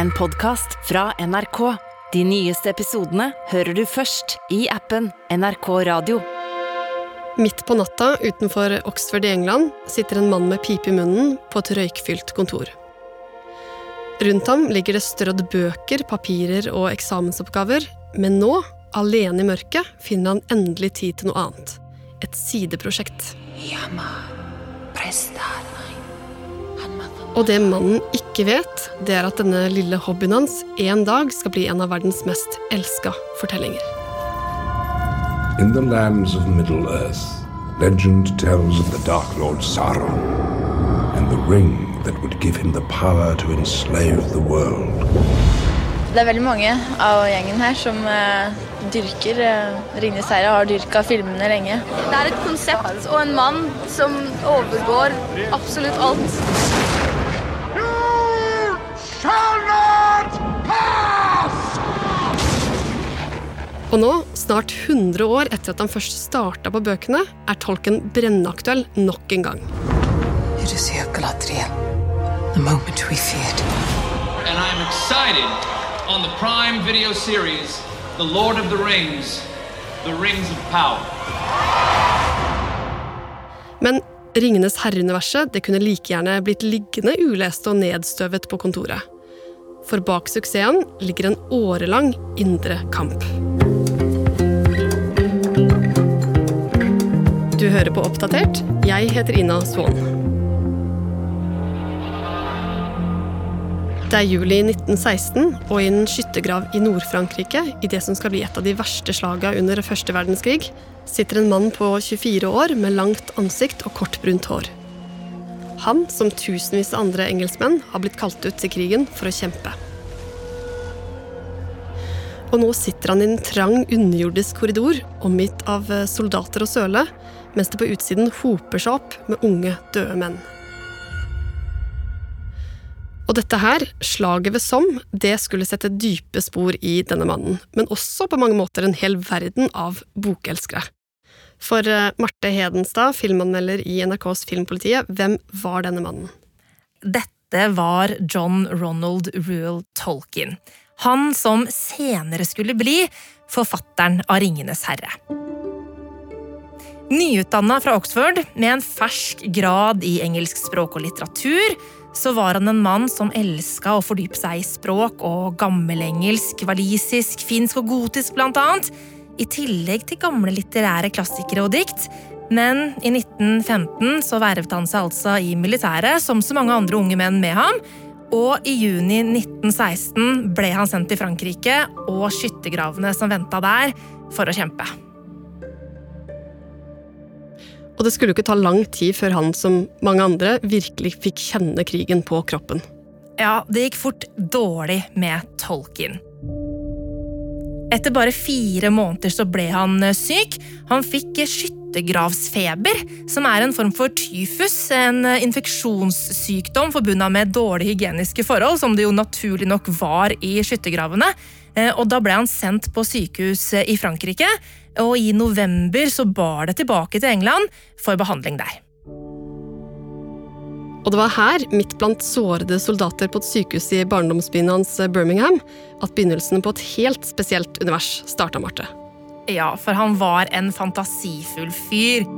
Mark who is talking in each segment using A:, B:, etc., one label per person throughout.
A: en podkast fra NRK. De nyeste episodene hører du først i appen NRK Radio.
B: Midt på natta utenfor Oxford i England sitter en mann med pipe i munnen på et røykfylt kontor. Rundt ham ligger det strødd bøker, papirer og eksamensoppgaver, men nå, alene i mørket, finner han endelig tid til noe annet. Et sideprosjekt. Og det mannen ikke vet, det er at denne lille hobbyen hans en dag skal bli en av verdens mest elska fortellinger.
C: In the lands of Middle Earth, legend tells of the Dark Lord Sauron and the ring that would give him the power to enslave the world.
D: Det er veldig mange av gjengen her som uh, dyrker uh, Ringenes herre, har dyrka filmene lenge.
E: Det er et konsept og en mann som overgår absolutt alt.
B: Og nå, snart 100 år etter at han først starta på bøkene, er tolken brennaktuell nok en gang.
F: It is here, Galadriel. The moment we feared.
G: and I am excited on the Prime Video series, The Lord of the Rings, The Rings of Power.
B: Men Ringenes herre-universet det kunne like gjerne blitt liggende ulest og nedstøvet på kontoret. For bak suksessen ligger en årelang indre kamp. Hører på Oppdatert. Jeg heter Ina Swan. Det er juli 1916, og i en skyttergrav i Nord-Frankrike, i det som skal bli et av de verste slaga under første verdenskrig, sitter en mann på 24 år med langt ansikt og kort brunt hår. Han, som tusenvis av andre engelskmenn, har blitt kalt ut til krigen for å kjempe. Og nå sitter han i en trang, underjordisk korridor, omgitt av soldater og søle, mens det på utsiden hoper seg opp med unge, døde menn. Og dette her, slaget ved Somme, det skulle sette dype spor i denne mannen, men også på mange måter en hel verden av bokelskere. For eh, Marte Hedenstad, filmanmelder i NRKs Filmpolitiet, hvem var denne mannen?
H: Dette var John Ronald Reuel Tolkien. Han som senere skulle bli forfatteren av Ringenes herre. Nyutdanna fra Oxford med en fersk grad i engelsk språk og litteratur, så var han en mann som elska å fordype seg i språk og gammelengelsk, walisisk, finsk og gotisk blant annet, i tillegg til gamle litterære klassikere og dikt. Men i 1915 så vervet han seg altså i militæret, som så mange andre unge menn med ham, og i juni 1916 ble han sendt til Frankrike og skyttergravene som venta der, for å kjempe.
B: Og det skulle jo ikke ta lang tid før han, som mange andre, virkelig fikk kjenne krigen på kroppen.
H: Ja, det gikk fort dårlig med Tolkien. Etter bare fire måneder så ble han eh, syk. Han fikk skyttergravsfeber, som er en form for tyfus, en eh, infeksjonssykdom forbundet med dårlige hygieniske forhold, som det jo naturlig nok var i skyttergravene. Eh, Og da ble han sendt på sykehus i Frankrike, og i november så bar det tilbake til England for behandling der.
B: Og det var her, midt blant sårede soldater på et sykehus i barndomsbyen hans eh, Birmingham, at begynnelsen på et helt spesielt univers starta, Marte.
H: Ja, for han var en fantasifull fyr.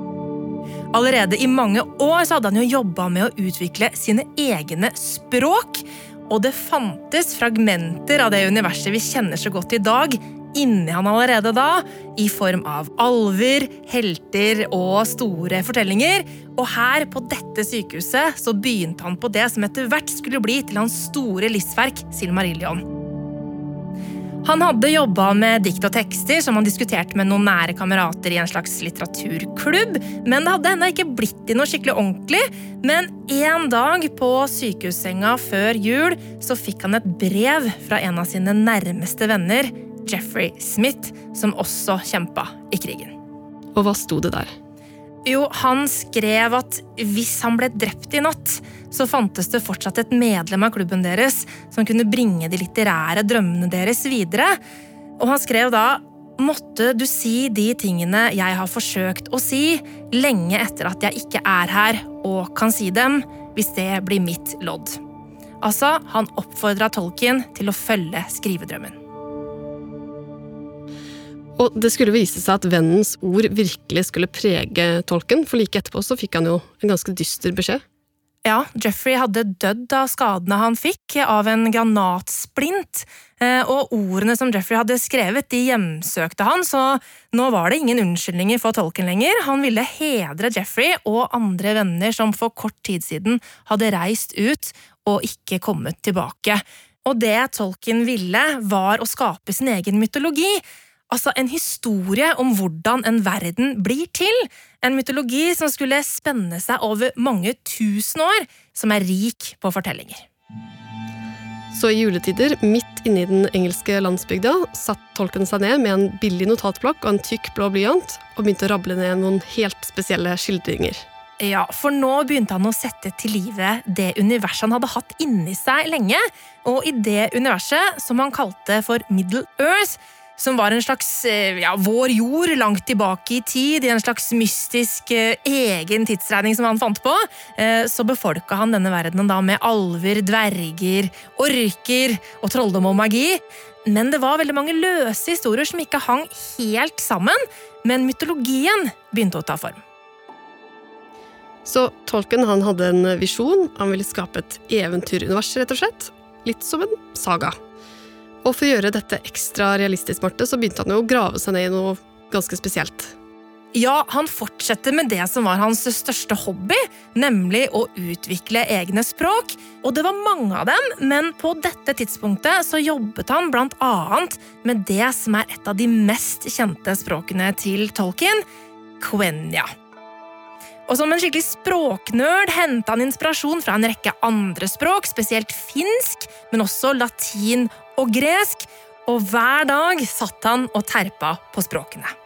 H: Allerede i mange år så hadde han jo jobba med å utvikle sine egne språk. Og det fantes fragmenter av det universet vi kjenner så godt i dag, inni han allerede da, i form av alver, helter og store fortellinger. Og her, på dette sykehuset, så begynte han på det som etter hvert skulle bli til hans store livsverk, Silmarillion. Han hadde jobba med dikt og tekster som han diskuterte med noen nære kamerater i en slags litteraturklubb, men det hadde ennå ikke blitt til noe skikkelig ordentlig. Men en dag på sykehussenga før jul så fikk han et brev fra en av sine nærmeste venner, Jeffrey Smith, som også kjempa i krigen.
B: Og hva sto det der?
H: Jo, han skrev at hvis han ble drept i natt, så fantes det fortsatt et medlem av klubben deres som kunne bringe de litterære drømmene deres videre. Og han skrev da Måtte du si de tingene jeg har forsøkt å si, lenge etter at jeg ikke er her og kan si dem, hvis det blir mitt lodd. Altså, han oppfordra Tolkien til å følge skrivedrømmen.
B: Og det skulle vise seg at vennens ord virkelig skulle prege tolken, for like etterpå så fikk han jo en ganske dyster beskjed.
H: Ja, Jeffrey hadde dødd av skadene han fikk av en granatsplint, eh, og ordene som Jeffrey hadde skrevet, de hjemsøkte han, så nå var det ingen unnskyldninger for tolken lenger. Han ville hedre Jeffrey og andre venner som for kort tid siden hadde reist ut og ikke kommet tilbake. Og det tolken ville, var å skape sin egen mytologi. Altså en historie om hvordan en verden blir til. En mytologi som skulle spenne seg over mange tusen år, som er rik på fortellinger.
B: Så i juletider, midt inne i den engelske landsbygda, satt tolken seg ned med en billig notatblokk og en tykk blå blyant og begynte å rable ned noen helt spesielle skildringer.
H: Ja, for nå begynte han å sette til live det universet han hadde hatt inni seg lenge. Og i det universet, som han kalte for Middle Earth, som var en slags eh, ja, vår jord langt tilbake i tid, i en slags mystisk eh, egen tidsregning som han fant på, eh, så befolka han denne verdenen da med alver, dverger, orker og trolldom og magi. Men det var veldig mange løse historier som ikke hang helt sammen, men mytologien begynte å ta form.
B: Så tolken han hadde en visjon. Han ville skape et eventyrunivers, rett og slett. Litt som en saga. Og for å gjøre dette ekstra realistisk, Marte, så begynte han jo å grave seg ned i noe ganske spesielt.
H: Ja, han fortsetter med det som var hans største hobby, nemlig å utvikle egne språk. Og det var mange av dem, men på dette tidspunktet så jobbet han blant annet med det som er et av de mest kjente språkene til Tolkien, Quenya. Og som en skikkelig språknerd henta han inspirasjon fra en rekke andre språk, spesielt finsk, men også latin og gresk, og hver dag satt han og terpa på språkene.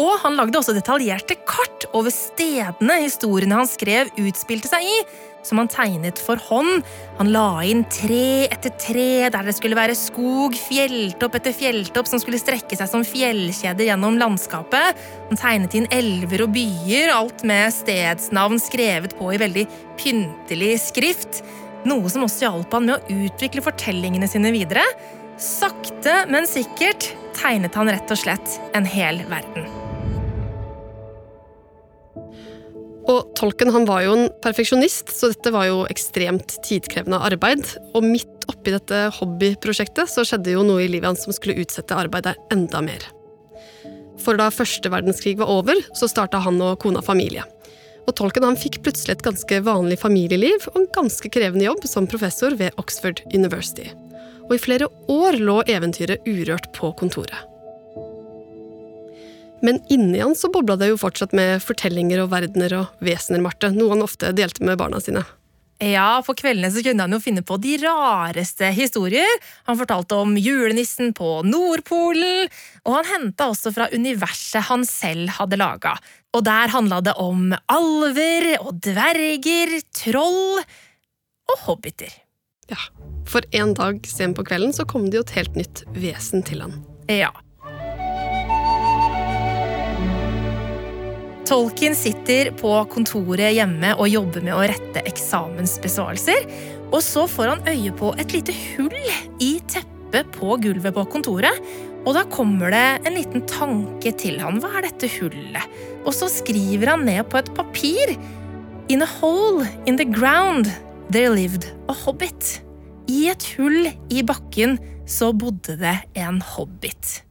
H: Og han lagde også detaljerte kart over stedene historiene han skrev, utspilte seg i, som han tegnet for hånd. Han la inn tre etter tre der det skulle være skog, fjelltopp etter fjelltopp som skulle strekke seg som fjellkjeder gjennom landskapet. Han tegnet inn elver og byer, alt med stedsnavn skrevet på i veldig pyntelig skrift. Noe som også hjalp han med å utvikle fortellingene sine videre. Sakte, men sikkert tegnet han rett og slett en hel verden.
B: Og tolken han var jo en perfeksjonist, så dette var jo ekstremt tidkrevende arbeid. Og midt oppi dette hobbyprosjektet så skjedde jo noe i livet hans som skulle utsette arbeidet enda mer. For da første verdenskrig var over, så starta han og kona familie. Og tolken han fikk plutselig et ganske vanlig familieliv og en ganske krevende jobb som professor ved Oxford University. Og i flere år lå eventyret urørt på kontoret. Men inni han så bobla det jo fortsatt med fortellinger og verdener og vesener, Marte, noe han ofte delte med barna sine.
H: Ja, for kveldene så kunne han jo finne på de rareste historier. Han fortalte om julenissen på Nordpolen, og han henta også fra universet han selv hadde laga. Og der handla det om alver og dverger, troll og hobbiter.
B: Ja, for en dag sen på kvelden så kom det jo et helt nytt vesen til han.
H: Ja, Tolkien sitter på kontoret hjemme og jobber med å rette eksamensbesvarelser. Og så får han øye på et lite hull i teppet på gulvet på kontoret. Og da kommer det en liten tanke til han. Hva er dette hullet? Og så skriver han ned på et papir. In a hole in the ground there lived a hobbit. I et hull i bakken så bodde det en hobbit.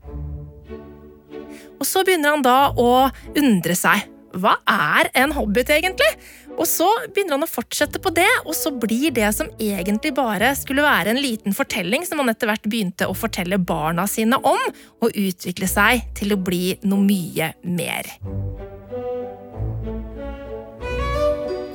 H: Og så begynner han da å undre seg. Hva er en hobbit, egentlig? Og så begynner han å fortsette på det, og så blir det som egentlig bare skulle være en liten fortelling, som han etter hvert begynte å fortelle barna sine om, og utvikle seg til å bli noe mye mer.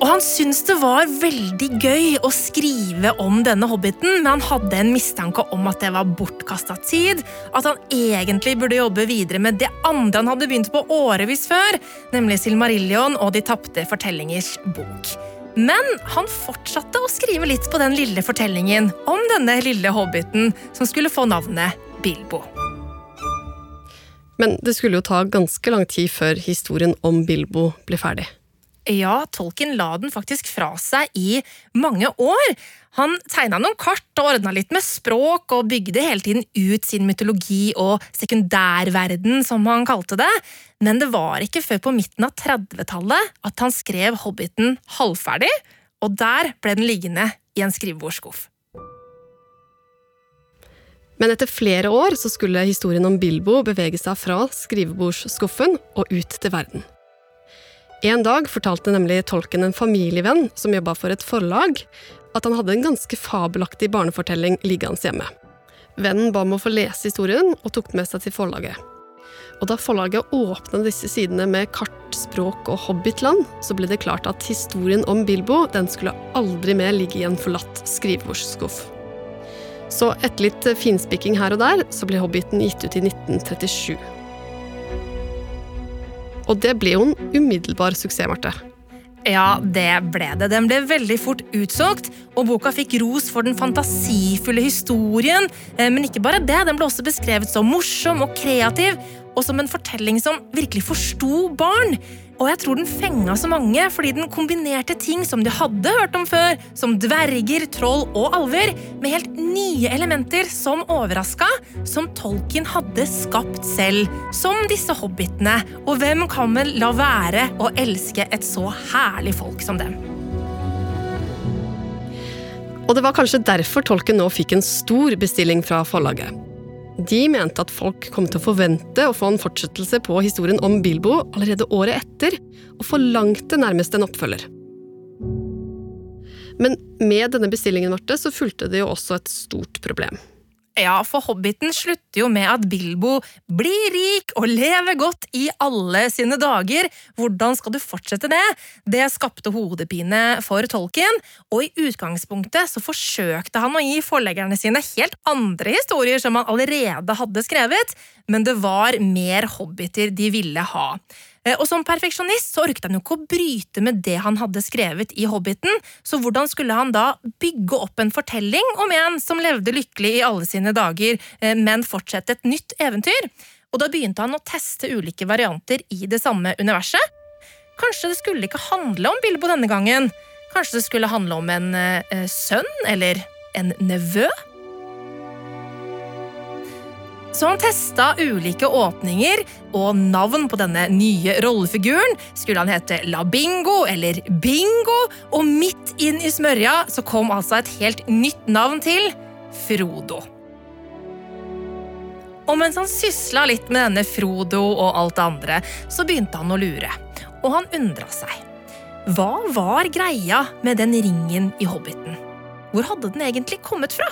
H: Og han syntes det var veldig gøy å skrive om denne hobbiten, men han hadde en mistanke om at det var bortkasta tid, at han egentlig burde jobbe videre med det andre han hadde begynt på årevis før, nemlig Silmarillion og De tapte fortellingers bok. Men han fortsatte å skrive litt på den lille fortellingen om denne lille hobbiten som skulle få navnet Bilbo.
B: Men det skulle jo ta ganske lang tid før historien om Bilbo ble ferdig.
H: Ja, Tolkien la den faktisk fra seg i mange år. Han tegna noen kart og ordna litt med språk og bygde hele tiden ut sin mytologi og sekundærverden, som han kalte det. Men det var ikke før på midten av 30-tallet at han skrev Hobbiten halvferdig, og der ble den liggende i en skrivebordsskuff.
B: Men etter flere år så skulle historien om Bilbo bevege seg fra skrivebordsskuffen og ut til verden. En dag fortalte nemlig tolken en familievenn som jobba for et forlag, at han hadde en ganske fabelaktig barnefortelling liggende hjemme. Vennen ba om å få lese historien, og tok med seg til forlaget. Og da forlaget åpna disse sidene med kart, språk og hobbitland, så ble det klart at historien om Bilbo den skulle aldri mer ligge i en forlatt skrivebordsskuff. Så etter litt finspikking her og der, så ble Hobbiten gitt ut i 1937. Og det ble jo en umiddelbar suksess, Marte.
H: Ja, det ble det. Den ble veldig fort utsolgt, og boka fikk ros for den fantasifulle historien. Eh, men ikke bare det, den ble også beskrevet som morsom og kreativ, og som en fortelling som virkelig forsto barn. Og jeg tror den fenga så mange fordi den kombinerte ting som de hadde hørt om før, som dverger, troll og alver, med helt nye elementer som overraska, som Tolkien hadde skapt selv, som disse hobbitene. Og hvem kan vel la være å elske et så herlig folk som dem?
B: Og det var kanskje derfor Tolkien nå fikk en stor bestilling fra forlaget. De mente at folk kom til å forvente å få en fortsettelse på historien om Bilbo allerede året etter, og forlangte nærmest en oppfølger. Men med denne bestillingen Marte, så fulgte det jo også et stort problem.
H: Ja, for Hobbiten slutter jo med at Bilbo blir rik og lever godt i alle sine dager. Hvordan skal du fortsette det? Det skapte hodepine for Tolkien, og i utgangspunktet så forsøkte han å gi forleggerne sine helt andre historier som han allerede hadde skrevet, men det var mer hobbiter de ville ha. Eh, og Som perfeksjonist så orket han jo ikke å bryte med det han hadde skrevet i Hobbiten, så hvordan skulle han da bygge opp en fortelling om en som levde lykkelig i alle sine dager, eh, men fortsette et nytt eventyr? Og Da begynte han å teste ulike varianter i det samme universet. Kanskje det skulle ikke handle om Bilbo denne gangen? Kanskje det skulle handle om en eh, sønn eller en nevø? Så han testa ulike åpninger og navn på denne nye rollefiguren. Skulle han hete Labingo eller Bingo? Og midt inn i smørja så kom altså et helt nytt navn til Frodo. Og mens han sysla litt med denne Frodo og alt det andre, så begynte han å lure. Og han undra seg. Hva var greia med den ringen i Hobbiten? Hvor hadde den egentlig kommet fra?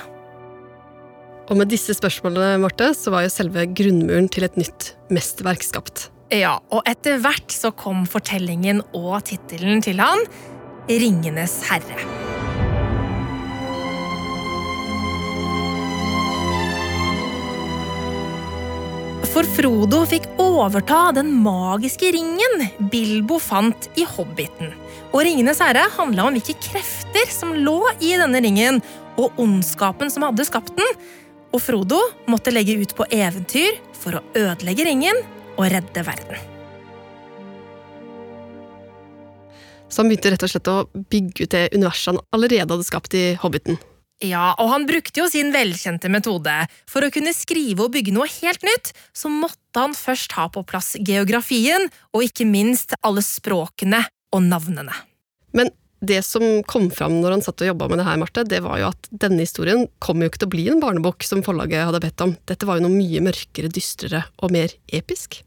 B: Og med disse spørsmålene, Marte, så var jo selve grunnmuren til et nytt mesterverk skapt.
H: Ja, og etter hvert så kom fortellingen og tittelen til han Ringenes herre. For Frodo fikk overta den magiske ringen Bilbo fant i Hobbiten. Og Ringenes herre handla om hvilke krefter som lå i denne ringen, og ondskapen som hadde skapt den og Frodo måtte legge ut på eventyr for å ødelegge ringen og redde verden.
B: Så han begynte rett og slett å bygge ut det universet han allerede hadde skapt i Hobbiten.
H: Ja, og han brukte jo sin velkjente metode. For å kunne skrive og bygge noe helt nytt, så måtte han først ha på plass geografien, og ikke minst alle språkene og navnene.
B: Men det som kom fram når han satt og jobba med det her, Marte, det var jo at denne historien kom jo ikke til å bli en barnebok som forlaget hadde bedt om. Dette var jo noe mye mørkere, dystrere og mer episk.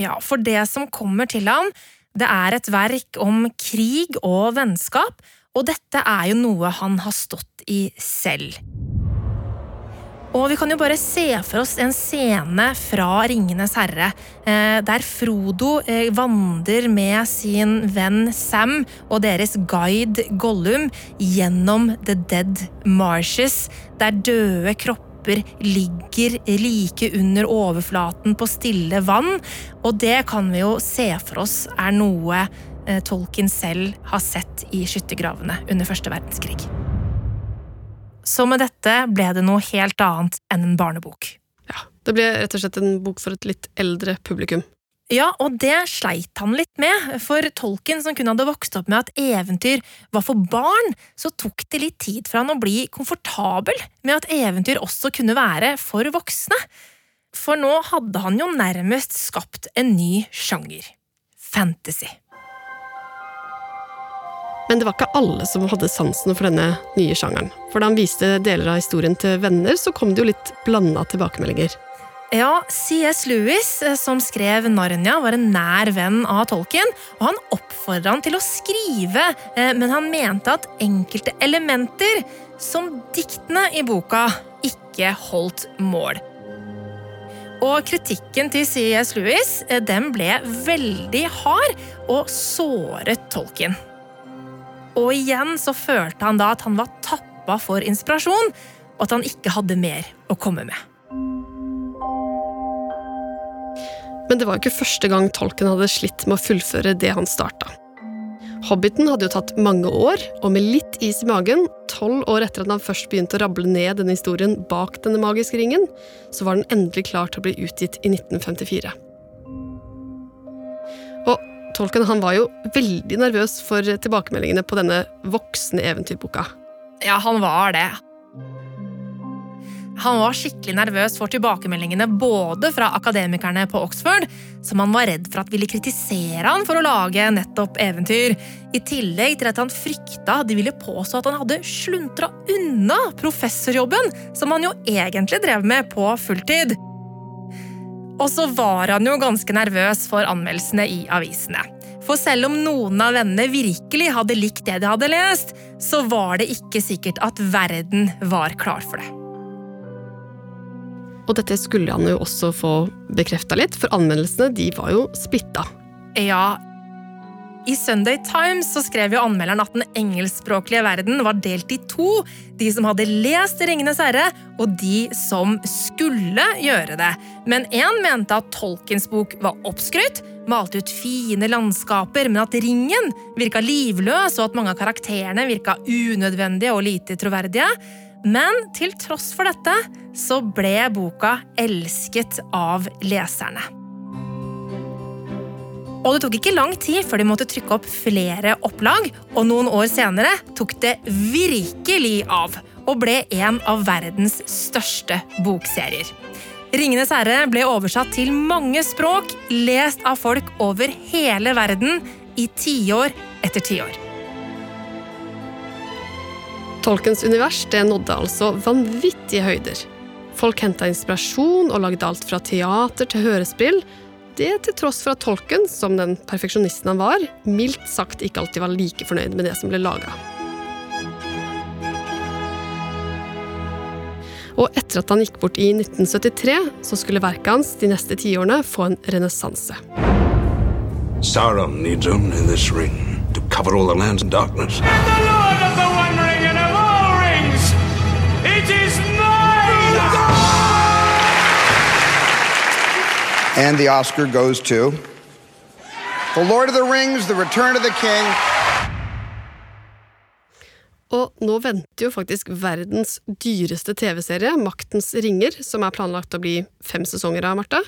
H: Ja, for det som kommer til ham, det er et verk om krig og vennskap, og dette er jo noe han har stått i selv. Og vi kan jo bare se for oss en scene fra Ringenes herre, eh, der Frodo eh, vandrer med sin venn Sam og deres guide Gollum gjennom The Dead Marshes, der døde kropper ligger like under overflaten på stille vann, og det kan vi jo se for oss er noe eh, Tolkien selv har sett i skyttergravene under første verdenskrig. Så med dette ble det noe helt annet enn en barnebok.
B: Ja, Det ble rett og slett en bok for et litt eldre publikum.
H: Ja, og det sleit han litt med, for tolken som kun hadde vokst opp med at eventyr var for barn, så tok det litt tid for han å bli komfortabel med at eventyr også kunne være for voksne. For nå hadde han jo nærmest skapt en ny sjanger – fantasy.
B: Men det var ikke alle som hadde sansen for denne nye sjangeren. For da han viste deler av historien til venner, så kom det jo litt blanda tilbakemeldinger.
H: Ja, C.S. Lewis, eh, som skrev Narnia, var en nær venn av Tolkien, og han oppfordra han til å skrive, eh, men han mente at enkelte elementer, som diktene i boka, ikke holdt mål. Og kritikken til C.S. Lewis eh, den ble veldig hard og såret Tolkien. Og igjen så følte han da at han var tappa for inspirasjon, og at han ikke hadde mer å komme med.
B: Men det var ikke første gang tolken hadde slitt med å fullføre det han starta. Hobbiten hadde jo tatt mange år, og med litt is i magen, tolv år etter at han først begynte å rable ned denne historien bak denne magiske ringen, så var den endelig klar til å bli utgitt i 1954. Og Tolkien han var jo veldig nervøs for tilbakemeldingene på denne voksne eventyrboka.
H: Ja, han var det. Han var skikkelig nervøs for tilbakemeldingene både fra akademikerne på Oxford, som han var redd for at ville kritisere han for å lage nettopp eventyr, i tillegg til at han frykta de ville påstå at han hadde sluntra unna professorjobben, som han jo egentlig drev med på fulltid. Og så var han jo ganske nervøs for anmeldelsene i avisene. For selv om noen av vennene virkelig hadde likt det de hadde lest, så var det ikke sikkert at verden var klar for det.
B: Og dette skulle han jo også få bekrefta litt, for anmeldelsene de var jo splitta.
H: Ja, i Sunday Times så skrev jo anmelderen at den engelskspråklige verden var delt i to. De som hadde lest Ringenes herre, og de som skulle gjøre det. Men én mente at Tolkens bok var oppskrytt, malte ut fine landskaper, men at ringen virka livløs, og at mange av karakterene virka unødvendige og lite troverdige. Men til tross for dette så ble boka elsket av leserne. Og det tok ikke lang tid før de måtte trykke opp flere opplag, og noen år senere tok det virkelig av og ble en av verdens største bokserier. Ringenes herre ble oversatt til mange språk, lest av folk over hele verden i tiår etter tiår.
B: Tolkens univers det nådde altså vanvittige høyder. Folk henta inspirasjon og lagde alt fra teater til hørespill. Det til tross for at Tolken, som den perfeksjonisten han var, mildt sagt ikke alltid var like fornøyd med det som ble laga. Og etter at han gikk bort i 1973, så skulle verket hans de neste tiårene få en renessanse.
C: Sauron needs only this ring to cover all the lands i.
I: The the And
J: the Oscar goes to The Lord of the Rings, The Return of the King.
B: Og nå venter jo faktisk verdens dyreste TV-serie, Maktens ringer, som er planlagt å bli fem sesonger av, Marte.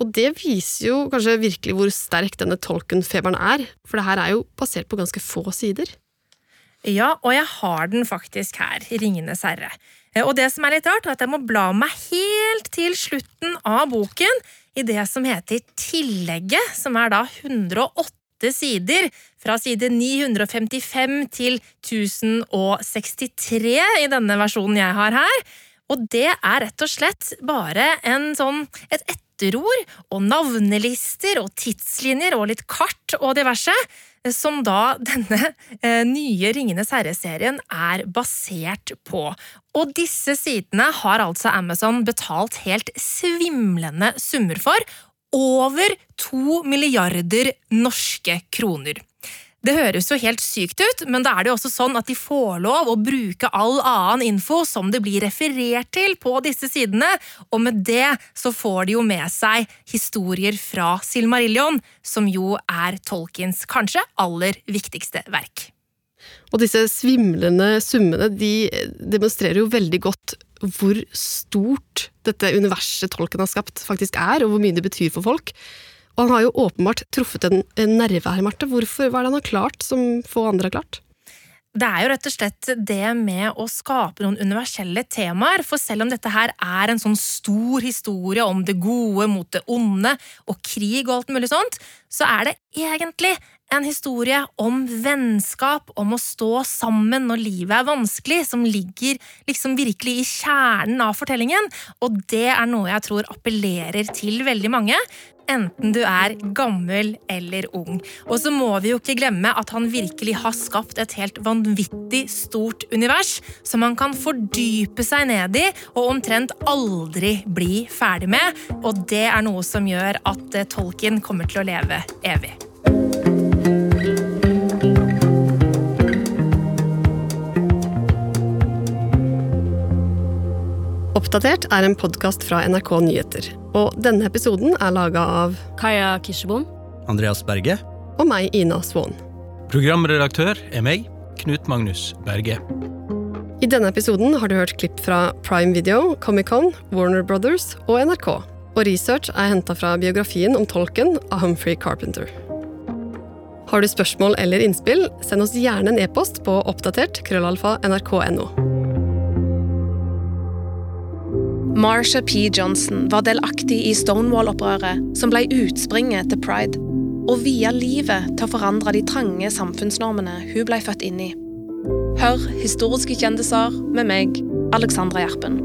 B: Og det viser jo kanskje virkelig hvor sterk denne Tolkien-feberen er, for det her er jo basert på ganske få sider.
H: Ja, og jeg har den faktisk her, Ringenes herre. Eh, Og det som er litt rart, er at jeg må bla meg helt til slutten av boken, i det som heter Tillegget, som er da 108 sider, fra side 955 til 1063 i denne versjonen jeg har her. Og det er rett og slett bare en sånn, et etterord og navnelister og tidslinjer og litt kart og diverse, som da denne eh, nye Ringenes herre-serien er basert på. Og disse sidene har altså Amazon betalt helt svimlende summer for. Over to milliarder norske kroner. Det høres jo helt sykt ut, men da er det jo også sånn at de får lov å bruke all annen info som det blir referert til på disse sidene, og med det så får de jo med seg historier fra Silmarillion, som jo er Tolkiens kanskje aller viktigste verk.
B: Og disse svimlende summene de demonstrerer jo veldig godt hvor stort dette universet Tolkien har skapt, faktisk er, og hvor mye det betyr for folk. Han har jo åpenbart truffet en, en nerve her, Marte. Hvorfor, hva er det han har klart som få andre har klart?
H: Det er jo rett og slett det med å skape noen universelle temaer, for selv om dette her er en sånn stor historie om det gode mot det onde og krig og alt mulig sånt, så er det egentlig en historie om vennskap, om å stå sammen når livet er vanskelig, som ligger liksom virkelig i kjernen av fortellingen, og det er noe jeg tror appellerer til veldig mange enten du er gammel eller ung. Og så må vi jo ikke glemme at han virkelig har skapt et helt vanvittig stort univers som han kan fordype seg ned i og omtrent aldri bli ferdig med. Og det er noe som gjør at eh, tolken kommer til å leve evig.
B: Oppdatert er en podkast fra NRK Nyheter. Og denne episoden er laga av
K: Kaja Kirsebom.
L: Andreas Berge.
B: Og meg, Ina Svaan.
M: Programredaktør er meg, Knut Magnus Berge.
B: I denne episoden har du hørt klipp fra Prime Video, Comic-Con, Warner Brothers og NRK. Og research er henta fra biografien om tolken av Humphrey Carpenter. Har du spørsmål eller innspill, send oss gjerne en e-post på oppdatert krøllalfa nrk.no.
N: Marsha P. Johnson var delaktig i Stonewall-opprøret, som ble utspringet til pride, og via livet til å forandre de trange samfunnsnormene hun ble født inn i. Hør historiske kjendiser med meg, Alexandra Gjerpen.